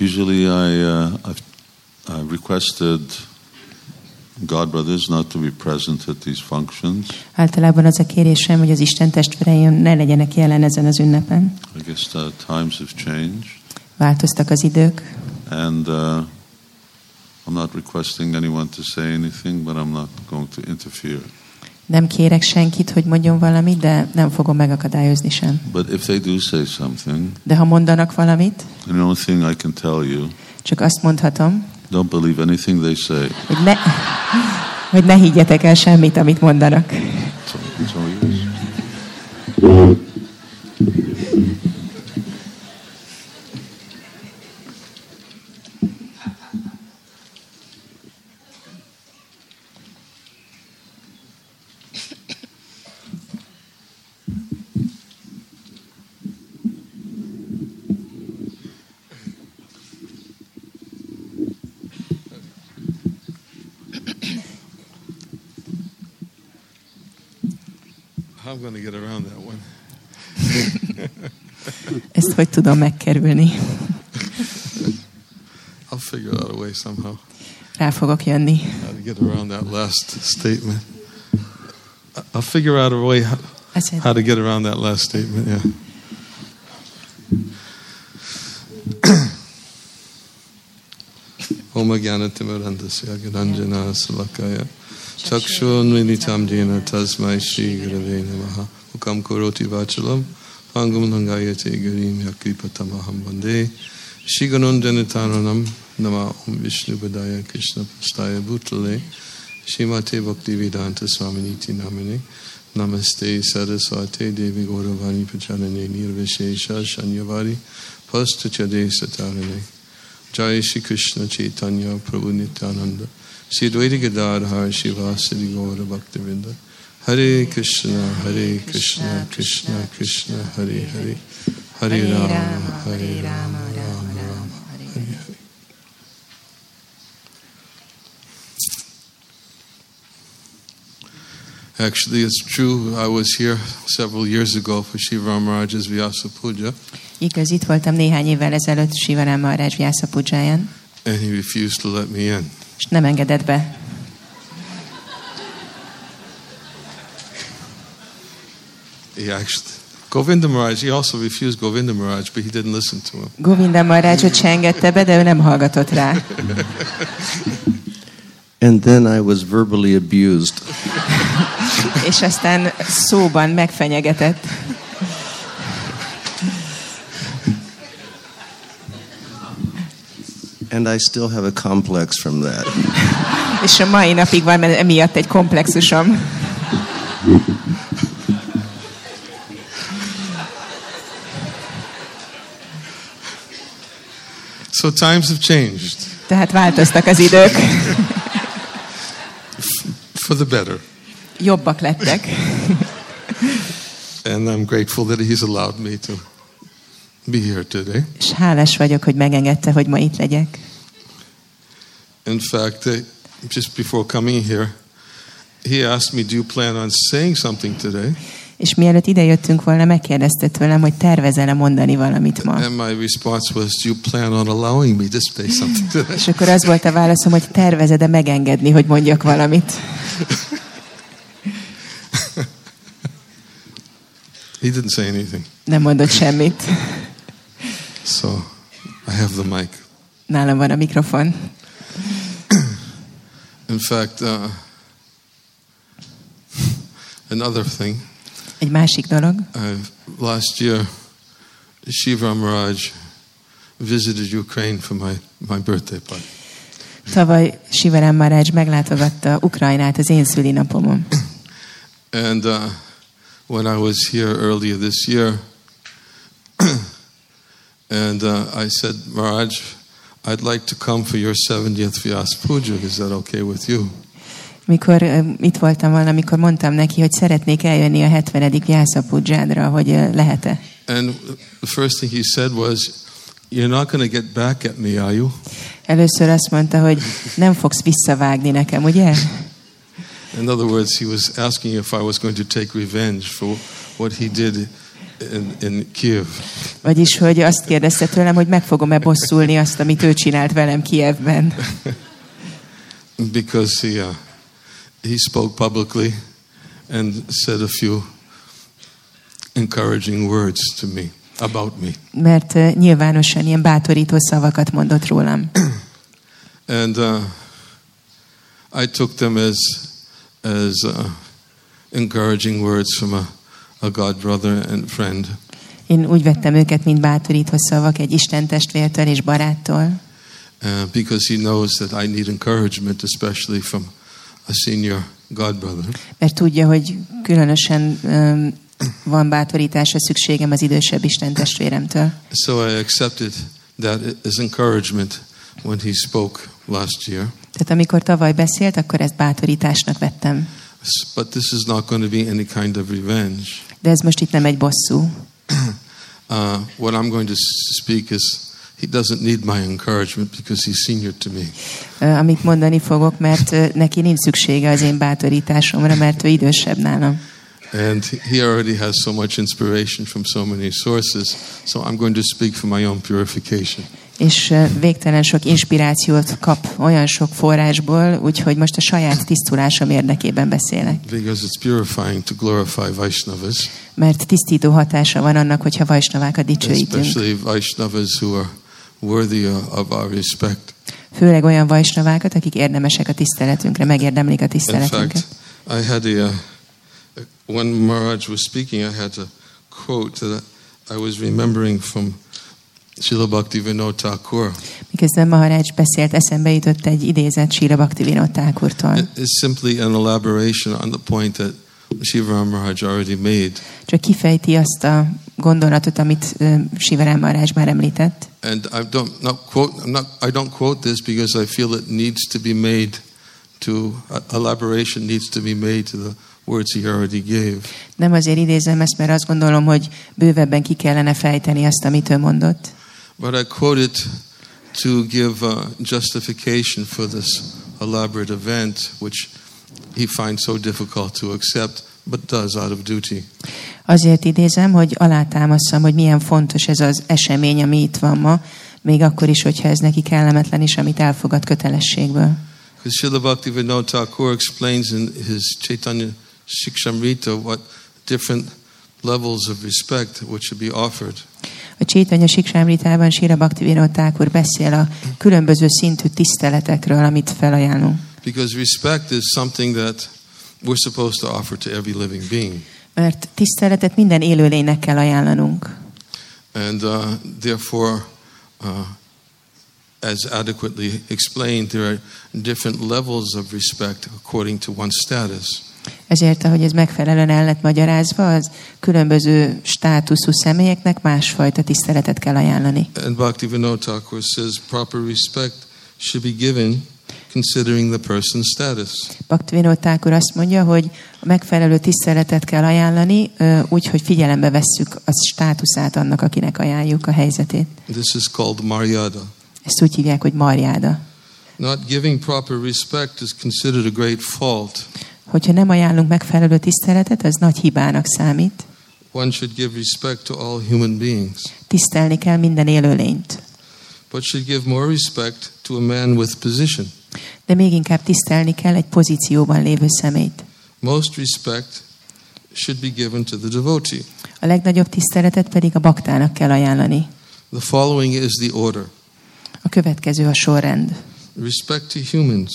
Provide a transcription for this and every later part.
Usually, I uh, I've, I've requested God brothers not to be present at these functions. Általában az a kérésem, hogy az Isten testvérei ne legyenek jelen ezen az ünnepen. I guess the times have changed, Változtak az idők, and uh, I'm not requesting anyone to say anything, but I'm not going to interfere. Nem kérek senkit, hogy mondjon valamit, de nem fogom megakadályozni sem. But if they do say something, De ha mondanak valamit, the only thing I can tell you, csak azt mondhatom, don't believe anything they say. hogy ne, hogy ne higgyetek el semmit, amit mondanak. So, so hogy tudom megkerülni? I'll figure out a way somehow Rá fogok jönni. how to get around that last statement. I- I'll figure out a way how, how to get around that last statement. Yeah. Om Jnanatimurandasya Gananjana Salakaya Chakshunvinitam Jena Tasmai Shri Gurave Namaha Ukam Kuroti Vachalam Pangam Langayate Garim Yakripatamaham Vande. Shri Gananjanatananam Nama Om Vishnu Badaya Krishna Pastaya Bhutale. Shrimate Bhakti Vedanta Swaminiti Namane Namaste Saraswate Devi Gauravani Pachanane Nirvishesha Shanyavari Pastuchade Satarane. Jai Shri Krishna Chaitanya Prabhu Nityananda. Shri Dvaita Gadadhar Shiva Sri Gaura Bhaktivinda Hare Krishna Hare Krishna Krishna Krishna Hare Hare Hare Rama Hare Rama Rama Rama Hare Hare Actually, it's true. I was here several years ago for Shiva Ramaraj's Vyasa Puja, Igaz, itt voltam néhány évvel ezelőtt Sivarám Maharaj Vyasa Pujáján, and he refused to let me in. és nem engedett be. He actually, Govinda Maharaj, he also refused Govinda Maharaj, but he didn't listen to him. Govinda Maharajot se engedte be, de ő nem hallgatott rá. And then I was verbally abused. És aztán szóban megfenyegetett. And I still have a complex from that. És a mai napig van emiatt egy komplexusom. So times have changed Tehát változtak az idők. for the better. Jobbak lettek. And I'm grateful that he's allowed me to be here today. És hálás vagyok, hogy megengedte, hogy ma itt legyek. In fact, uh, just before coming here, he asked me, Do you plan on saying something today? És mielőtt ide jöttünk volna, megkérdezte tőlem, hogy tervezel-e mondani valamit ma. And my response was, Do you plan on allowing me to say something today? És akkor az volt a válaszom, hogy tervezed-e megengedni, hogy mondjak valamit. He didn't say anything. Nem mondott semmit. So I have the mic. Nálam van a mikrofon. In fact, uh, another thing, Egy másik dolog. uh, last year, Shiva Maharaj visited Ukraine for my, my birthday party. Tavaly Sivarám Marács meglátogatta Ukrajnát az én szülinapomon. And uh, when I was here earlier this year, and uh, I said, Maharaj, I'd like to come for your 70th Vyas Puja. Is that okay with you? Mikor itt voltam volna, amikor mondtam neki, hogy szeretnék eljönni a 70. Vyasa Pudzsádra, hogy ö, lehet-e. And the first thing he said was, You're not going to get back at me, are you? Először azt mondta, hogy nem fogsz visszavágni nekem, ugye? In other words, he was asking if I was going to take revenge for what he did in, in Kiev. Vagyis, hogy azt kérdezte tőlem, hogy meg fogom-e bosszulni azt, amit ő csinált velem Kievben. because he uh, he spoke publicly and said a few encouraging words to me about me. Mert ö, nyilvánosan ilyen bátorító szavakat mondott rólam. And uh, I took them as as uh, encouraging words from a, a God brother and friend. Én úgy vettem őket, mint bátorító szavak egy Isten testvértől és baráttól, Uh, because he knows that I need encouragement, especially from a senior God brother. mert tudja, hogy különösen ö, van bátorításra szükségem az idősebb Isten testvéremtől. So I accepted that as encouragement when he spoke last year. Tehát amikor tavaly beszélt, akkor ezt bátorításnak vettem. But this is not going to be any kind of revenge. De ez most itt nem egy bosszú. Uh, what I'm going to speak is he doesn't need my encouragement because he's senior to me. Amit mondani fogok, mert neki nincs szüksége az én bátorításomra, mert ő idősebb nálam. And he already has so much inspiration from so many sources. So I'm going to speak for my own purification. És végtelen sok inspirációt kap olyan sok forrásból, úgyhogy most a saját tisztulásom érdekében beszélek. Because it's purifying to glorify Vaishnavas, Mert tisztító hatása van annak, hogyha vajsnavákat dicsőítünk. especially Vaishnavas who are worthy of our respect. Főleg olyan vajsnavákat, akik érdemesek a tiszteletünkre, megérdemlik a In tiszteletünket. fact, I had a, uh, when Maharaj was speaking, I had a quote that I was remembering from Srila Bhakti Vinod Thakur. Miközben Maharaj beszélt, eszembe jutott egy idézet Sira Bhaktivinoda Thakurtól. It- It's simply an elaboration on the point that Shiva Maharaj already made. Csak kifejti azt a gondolatot, amit ö, Sivarám Maharaj már említett. And I don't not quote. I'm not, I don't quote this because I feel it needs to be made to elaboration needs to be made to the words he already gave. Nem azért idézem ezt, mert azt gondolom, hogy bővebben ki kellene fejteni azt, amit ő mondott, But I quote it to give uh, justification for this elaborate event, which he finds so difficult to accept, but does out of duty. Azért idézem, hogy alátámasztam, hogy milyen fontos ez az esemény, ami itt van ma, még akkor is, hogyha ez neki kellemetlen is, amit elfogad kötelességből. Because Srila Bhaktivinoda Thakur explains in his Chaitanya Shikshamrita what different levels of respect which should be offered. A Csétanya Siksámritában Sira Bhaktivinoda Thakur beszél a különböző szintű tiszteletekről, amit felajánlunk. Because respect is something that we're supposed to offer to every living being. Mert tiszteletet minden élőlénynek kell ajánlanunk. And uh, therefore, uh, as adequately explained, there are different levels of respect according to one's status. Ezért, ahogy ez megfelelően el lett magyarázva, az különböző státuszú személyeknek másfajta tiszteletet kell ajánlani. And Bhaktivinoda Thakur says proper respect should be given considering the person's status. Bhaktivinoda Thakur azt mondja, hogy a megfelelő tiszteletet kell ajánlani, úgy, hogy figyelembe vesszük a státuszát annak, akinek ajánljuk a helyzetét. This is called maryada. Ezt úgy hívják, hogy marjáda. Not giving proper respect is considered a great fault. Hogyha nem ajánlunk megfelelő tiszteletet, az nagy hibának számít. One should give respect to all human beings, Tisztelni kell minden élőlényt. but should give more respect to a man with position. De még inkább tisztelni kell egy pozícióban lévő szemét. Most respect should be given to the devotee. A legnagyobb tiszteletet pedig a baktának kell ajánlani. The following is the order A következő a sorrend. respect to humans,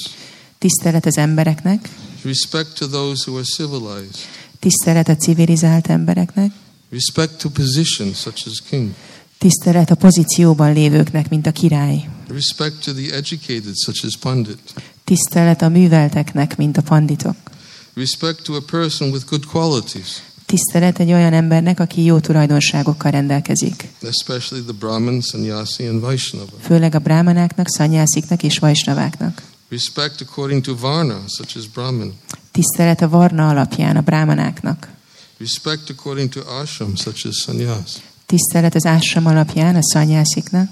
Tisztelet az embereknek, respect to those who are civilized, tisztelet a civilizált embereknek, respect to positions such as king, tisztelet a pozícióban lévőknek, mint a király, respect to the educated such as pandit, tisztelet a művelteknek, mint a panditok, respect to a person with good qualities, tisztelet egy olyan embernek, aki jó tulajdonságokkal rendelkezik, especially the Brahmin, sannyasi, and Vaishnava. főleg a brámanáknak, szanyásziknak és vajsnaváknak. Respect according to Varna, such as Brahmin. Tisztelet a varna alapján a brámanáknak. Respect according to ashram, such as sannyas. Tisztelet az ásram alapján a szanyásziknak.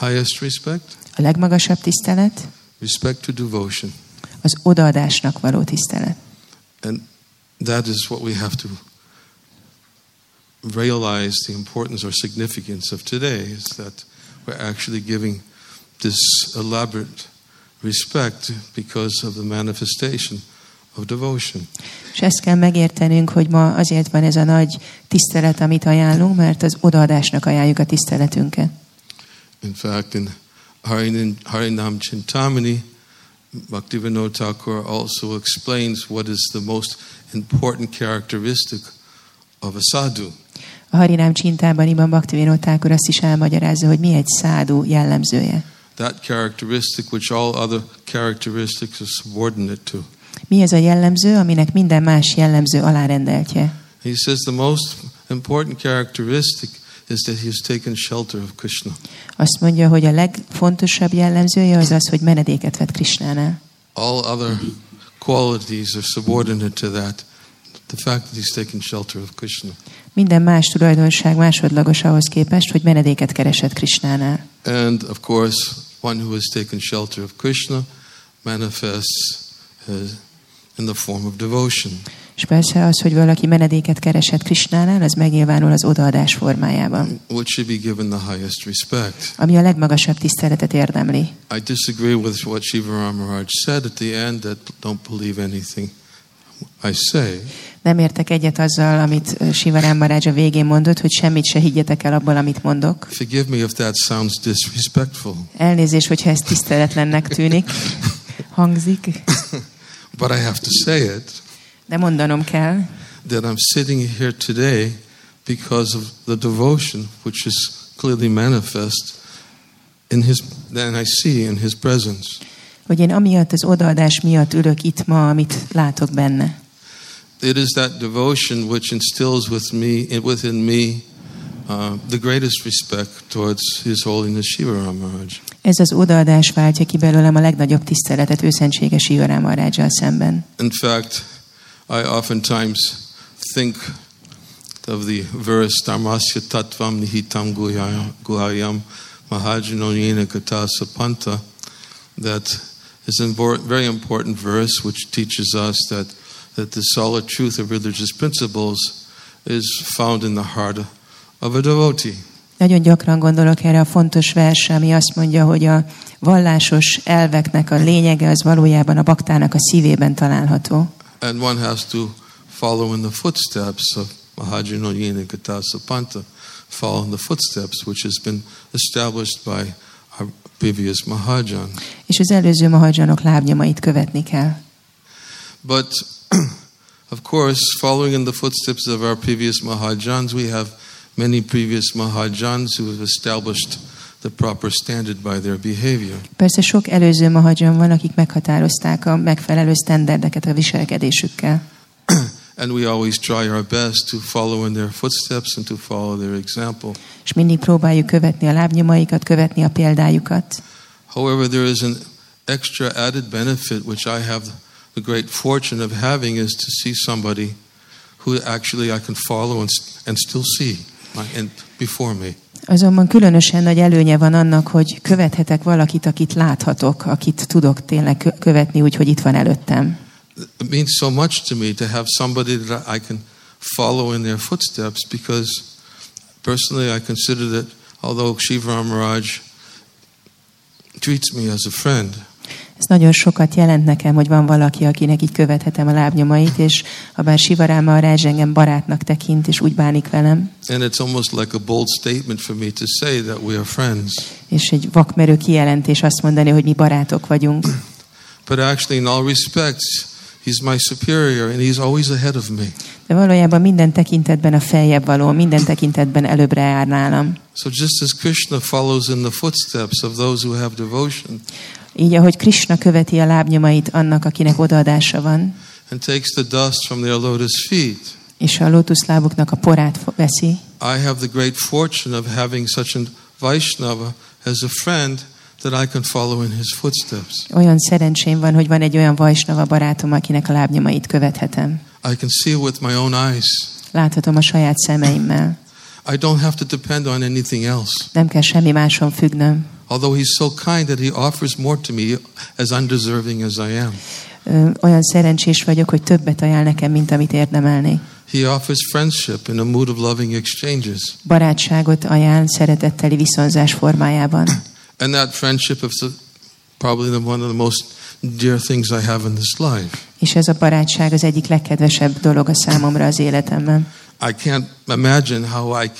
Highest respect, A legmagasabb tisztelet respect to devotion. az odaadásnak való tisztelet. And that is what we have to realize the importance or significance of today is that we're actually giving this elaborate respect because of the manifestation of devotion. És ezt kell megértenünk, hogy ma azért van ez a nagy tisztelet, amit ajánlunk, mert az odaadásnak ajánljuk a tiszteletünket. In fact, in Harinam, Harinam Chintamani, Bhaktivinoda Thakur also explains what is the most important characteristic of a sadhu. A Harinám Csintában Iban Bhaktivinoda Thakur azt is elmagyarázza, hogy mi egy szádú jellemzője. That characteristic which all other characteristics are subordinate to. Mi ez a jellemző, aminek minden más jellemző alárendeltje? He says the most important characteristic is that he has taken shelter of Krishna. Azt mondja, hogy a legfontosabb jellemzője az az, hogy menedéket vett Krisnánál. All other qualities are subordinate to that. The fact that he's taken shelter of Krishna. Minden más tulajdonság másodlagos ahhoz képest, hogy menedéket keresett Krisnánál. And of course, one who has taken shelter of Krishna manifests uh, in the form of devotion. És persze az, hogy valaki menedéket keresett Krisnánál, az megnyilvánul az odaadás formájában, which should be given the highest respect. ami a legmagasabb tiszteletet érdemli. I disagree with what Shiva Ramaraj said at the end that don't believe anything I say. Nem értek egyet azzal, amit Sivarán Marázs a végén mondott, hogy semmit se higgyetek el abból, amit mondok. Forgive me if that sounds disrespectful, Elnézést, hogyha ez tiszteletlennek tűnik, hangzik, but I have to say it de mondanom kell, that I'm sitting here today because of the devotion which is clearly manifest in his that I see in his presence. hogy én amiatt az odaadás miatt ülök itt ma, amit látok benne. It is that devotion which instills with me within me uh, the greatest respect towards His Holiness Shiva Ramaraj. Ez az odaadás váltja ki belőlem a legnagyobb tiszteletet őszentséges Sivarán Marázsal szemben. In fact, I oftentimes think of the verse Dharmasya Tattvam Nihitam Guhayam- Mahajanoyena Katasa Panta that is a very important verse which teaches us that, that the solid truth of religious principles is found in the heart of a devotee. Nagyon gyakran gondolok erre a fontos versre, ami azt mondja, hogy a vallásos elveknek a lényege az valójában a baktának a szívében található. And one has to follow in the footsteps of Mahajanoyena Katasa Panta, follow in the footsteps which has been established by our previous Mahajan. És az előző mahadzsanok lábnyomait követni kell. But of course, following in the footsteps of our previous Mahajans, we have many previous Mahajans who have established the proper standard by their behavior. Persze sok előző mahadzsan van, akik meghatározták a megfelelő sztenderdeket a viselkedésükkel. and we always try our best to follow in their footsteps and to follow their example. És mindig próbáljuk követni a lábnyomaikat, követni a példájukat. However, there is an extra added benefit which I have the great fortune of having is to see somebody who actually I can follow and, and still see and before me. Azonban különösen nagy előnye van annak, hogy követhetek valakit, akit láthatok, akit tudok tényleg kö- követni, úgyhogy itt van előttem. It means so much to me to have somebody that I can follow in their footsteps because personally I consider that although Shiva Ramaraj treats me as a friend, Ez nagyon sokat jelent nekem, hogy van valaki, akinek így követhetem a lábnyomait, és ha bár Sivaráma a Rázs engem barátnak tekint, és úgy bánik velem, and it's almost like a bold statement for me to say that we are friends. és egy vakmerő kijelentés azt mondani, hogy mi barátok vagyunk. But actually, in all respects, he's my superior and he's always ahead of me. De valójában minden tekintetben a feljebb való, minden tekintetben előbbre jár nálam. So just as Krishna follows in the footsteps of those who have devotion Így, ahogy Krishna követi a lábnyomait annak, akinek odaadása van, and takes the dust from their lotus feet, és a lótuszlábuknak a porát veszi, I have the great fortune of having such a Vaishnava as a friend that I can follow in his footsteps. olyan szerencsém van, hogy van egy olyan vajsnava barátom, akinek a lábnyomait követhetem. I can see it with my own eyes. Láthatom a saját szemeimmel. I don't have to depend on anything else. Nem kell semmi máson függnöm. Although he's so kind that he offers more to me as undeserving as I am. Olyan szerencsés vagyok, hogy többet ajánl nekem, mint amit érdemelnék. He offers friendship in a mood of loving exchanges. Barátságot ajánl szeretetteli viszonzás formájában. And that friendship is probably the, one of the most dear things I have in this life. És ez a barátság az egyik legkedvesebb dolog a számomra az életemben. I can't imagine how I,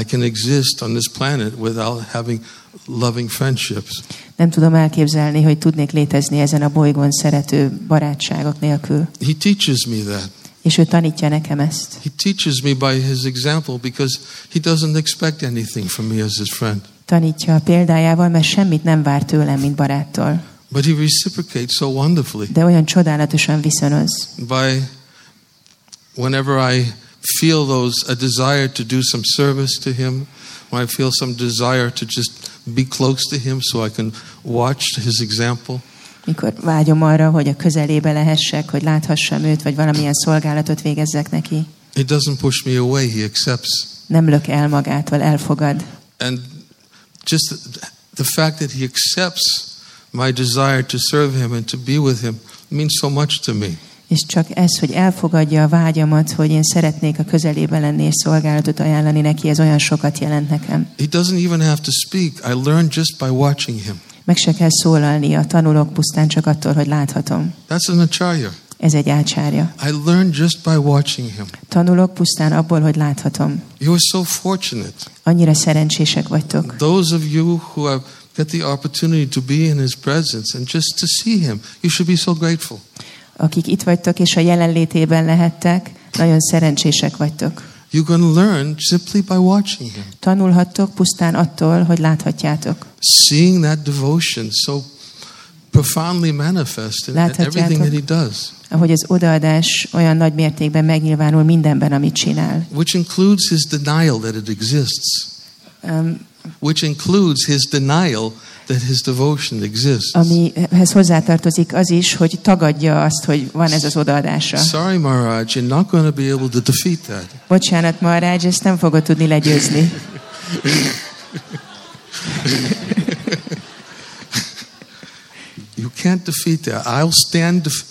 I can exist on this planet without having loving friendships. Nem tudom elképzelni, hogy tudnék létezni ezen a bolygón szerető barátságok nélkül. He teaches me that. És ő tanítja nekem ezt. He teaches me by his example because he doesn't expect anything from me as his friend. Tanítja a példájával, mert semmit nem vár tőlem, mint baráttól. But he reciprocates so wonderfully De olyan csodálatosan viszonoz. by whenever I feel those a desire to do some service to him, when I feel some desire to just be close to him so I can watch his example. Mikor vágyom arra, hogy a közelébe lehessek, hogy láthassam őt, vagy valamilyen szolgálatot végezzek neki. He doesn't push me away, he accepts. Nem lök el magától, elfogad. And just the fact that he accepts my desire to serve him and to be with him means so much to me. És csak ez, hogy elfogadja a vágyamat, hogy én szeretnék a közelébe lenni és szolgálatot ajánlani neki, ez olyan sokat jelent nekem. He doesn't even have to speak. I learn just by watching him. Meg se kell szólalnia, tanulok pusztán csak attól, hogy láthatom. That's an acharya. Ez egy ácsárja. I learn just by watching him. Tanulok pusztán abból, hogy láthatom. You're so fortunate. Annyira szerencsések vagytok. Those of you who have get the opportunity to be in his presence and just to see him, you should be so grateful. Akik itt vagytok és a jelenlétében lehettek, nagyon szerencsések vagytok. You can learn simply by watching him. Tanulhattok pusztán attól, hogy láthatjátok. Seeing that devotion so profoundly manifest in everything that he does, Ahogy az odaadás olyan nagy mértékben megnyilvánul mindenben, amit csinál. which includes his denial that it exists, Um, which includes his denial that his devotion exists. amihez hozzátartozik az is, hogy tagadja azt, hogy van ez az odaadása. Sorry, Maharaj, you're not going to be able to defeat that. Bocsánat, Maharaj, ezt nem fogod tudni legyőzni. You can't defeat that. I'll stand def-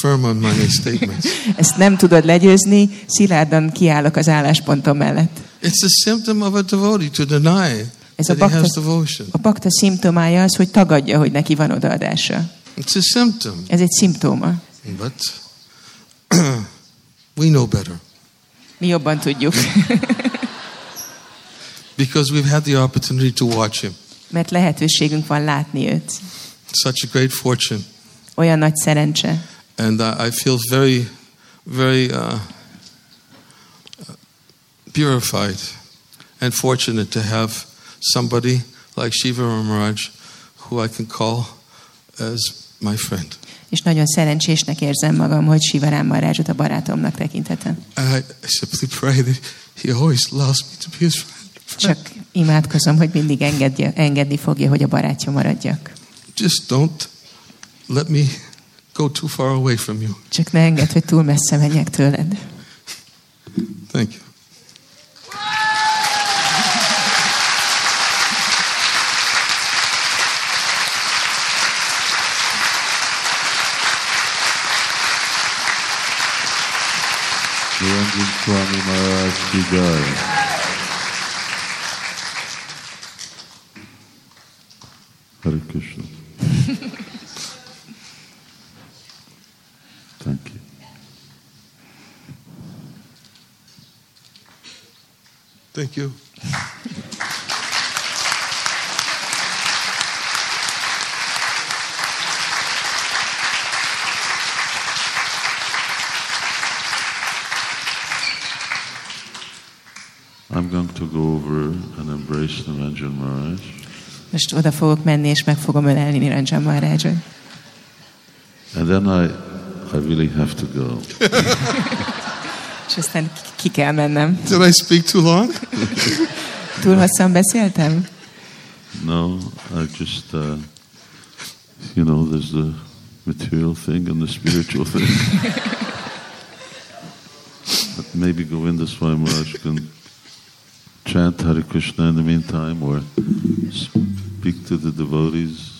firm on my statements. Ezt nem tudod legyőzni, szilárdan kiállok az álláspontom mellett. It's a symptom of a devotee to deny Ez a bakta, a bakta szimptomája az, hogy tagadja, hogy neki van odaadása. It's a symptom, Ez egy szimptóma. but we know better Mi jobban tudjuk. because we've had the opportunity to watch him. Mert lehetőségünk van látni őt. Such a great fortune, Olyan nagy szerencse. and I, feel very, very uh, purified and fortunate to have somebody like Shiva Ramaraj, who I can call as my friend. És nagyon szerencsésnek érzem magam, hogy Sivarám Marázsot a barátomnak tekintetem. And I simply pray that he always allows me to be his friend. Csak imádkozom, hogy mindig engedje, engedni fogja, hogy a barátja maradjak. Just don't let me go too far away from you. Csak ne engedd, hogy túl messze menjek tőled. Thank you. Swami Maharaj Ki Jai. Hare Krishna. Thank you. Thank you. I'm going to go over and embrace Niranjan Maharaj. Most oda fogok menni, és meg fogom ölelni Niranjan Maharajot. And then I, I really have to go. És aztán ki kell mennem. Did I speak too long? Túl hosszan beszéltem? No, I just, uh, you know, there's the material thing and the spiritual thing. but maybe Govinda Swami Maharaj can chant Hare Krishna in the meantime or speak to the devotees.